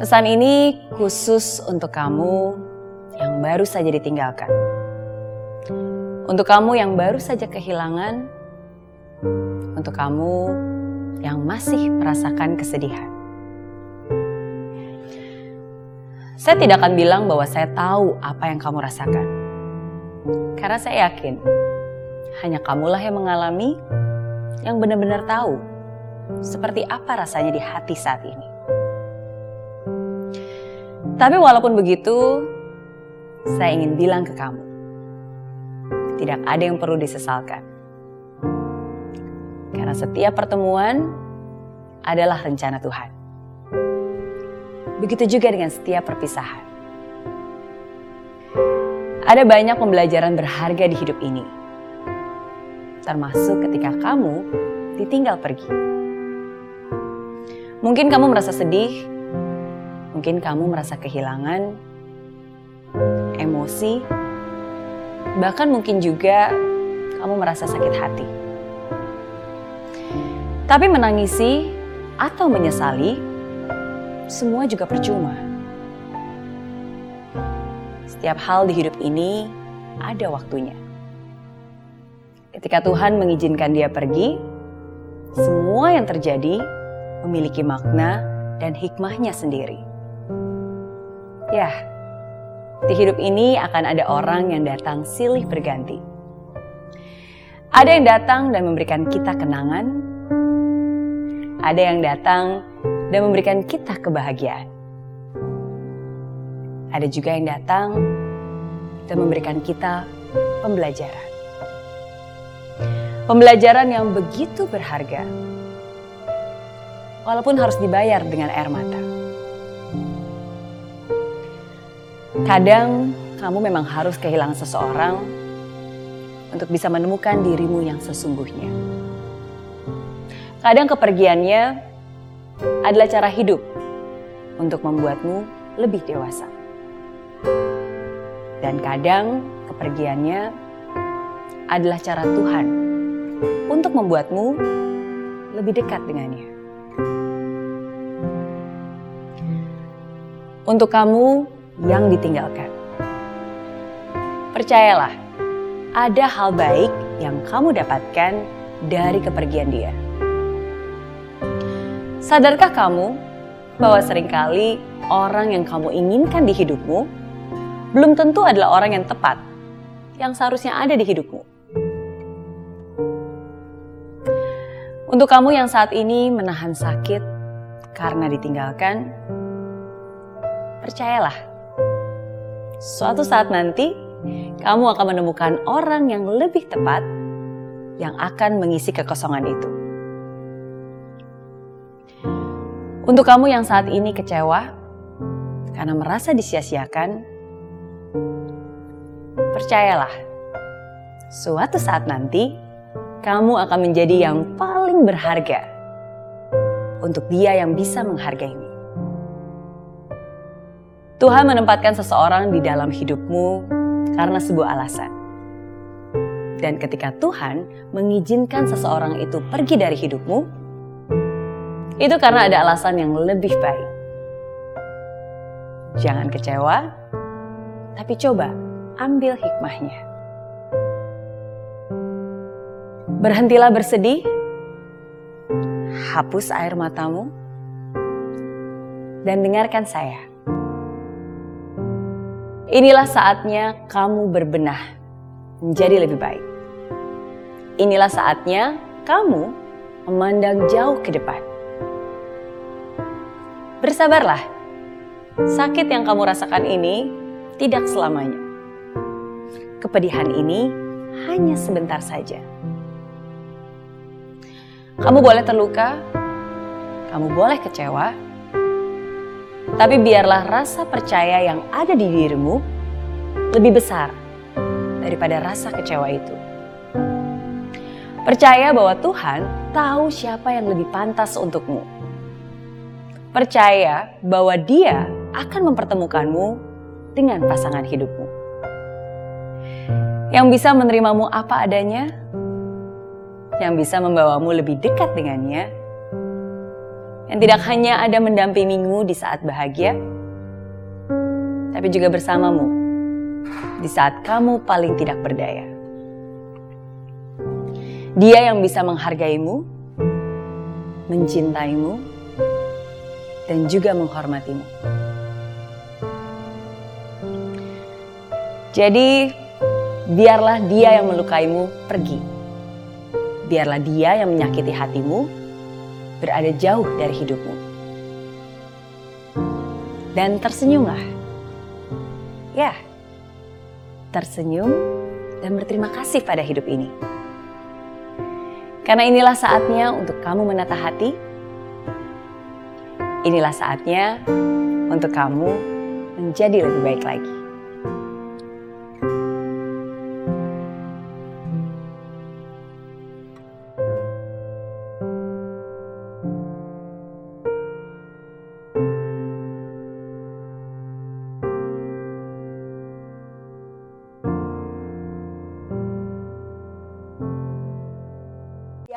Pesan ini khusus untuk kamu yang baru saja ditinggalkan. Untuk kamu yang baru saja kehilangan, untuk kamu yang masih merasakan kesedihan. Saya tidak akan bilang bahwa saya tahu apa yang kamu rasakan. Karena saya yakin, hanya kamulah yang mengalami, yang benar-benar tahu seperti apa rasanya di hati saat ini. Tapi walaupun begitu, saya ingin bilang ke kamu, tidak ada yang perlu disesalkan. Karena setiap pertemuan adalah rencana Tuhan. Begitu juga dengan setiap perpisahan. Ada banyak pembelajaran berharga di hidup ini, termasuk ketika kamu ditinggal pergi. Mungkin kamu merasa sedih, Mungkin kamu merasa kehilangan, emosi, bahkan mungkin juga kamu merasa sakit hati. Tapi menangisi atau menyesali, semua juga percuma. Setiap hal di hidup ini ada waktunya. Ketika Tuhan mengizinkan dia pergi, semua yang terjadi memiliki makna dan hikmahnya sendiri. Ya, di hidup ini akan ada orang yang datang silih berganti. Ada yang datang dan memberikan kita kenangan. Ada yang datang dan memberikan kita kebahagiaan. Ada juga yang datang dan memberikan kita pembelajaran. Pembelajaran yang begitu berharga, walaupun harus dibayar dengan air mata. Kadang kamu memang harus kehilangan seseorang untuk bisa menemukan dirimu yang sesungguhnya. Kadang kepergiannya adalah cara hidup untuk membuatmu lebih dewasa. Dan kadang kepergiannya adalah cara Tuhan untuk membuatmu lebih dekat dengannya. Untuk kamu yang ditinggalkan. Percayalah, ada hal baik yang kamu dapatkan dari kepergian dia. Sadarkah kamu bahwa sering kali orang yang kamu inginkan di hidupmu belum tentu adalah orang yang tepat yang seharusnya ada di hidupmu? Untuk kamu yang saat ini menahan sakit karena ditinggalkan, percayalah Suatu saat nanti, kamu akan menemukan orang yang lebih tepat yang akan mengisi kekosongan itu. Untuk kamu yang saat ini kecewa karena merasa disia-siakan, percayalah, suatu saat nanti kamu akan menjadi yang paling berharga untuk dia yang bisa menghargaimu. Tuhan menempatkan seseorang di dalam hidupmu karena sebuah alasan. Dan ketika Tuhan mengizinkan seseorang itu pergi dari hidupmu, itu karena ada alasan yang lebih baik. Jangan kecewa, tapi coba ambil hikmahnya. Berhentilah bersedih, hapus air matamu, dan dengarkan saya. Inilah saatnya kamu berbenah menjadi lebih baik. Inilah saatnya kamu memandang jauh ke depan. Bersabarlah, sakit yang kamu rasakan ini tidak selamanya. Kepedihan ini hanya sebentar saja. Kamu boleh terluka, kamu boleh kecewa, tapi biarlah rasa percaya yang ada di dirimu lebih besar daripada rasa kecewa itu. Percaya bahwa Tuhan tahu siapa yang lebih pantas untukmu. Percaya bahwa Dia akan mempertemukanmu dengan pasangan hidupmu. Yang bisa menerimamu apa adanya, yang bisa membawamu lebih dekat dengannya, yang tidak hanya ada mendampingimu di saat bahagia, tapi juga bersamamu di saat kamu paling tidak berdaya. Dia yang bisa menghargaimu, mencintaimu, dan juga menghormatimu. Jadi, biarlah dia yang melukaimu pergi. Biarlah dia yang menyakiti hatimu berada jauh dari hidupmu. Dan tersenyumlah. Ya, tersenyum dan berterima kasih pada hidup ini. Karena inilah saatnya untuk kamu menata hati. Inilah saatnya untuk kamu menjadi lebih baik lagi.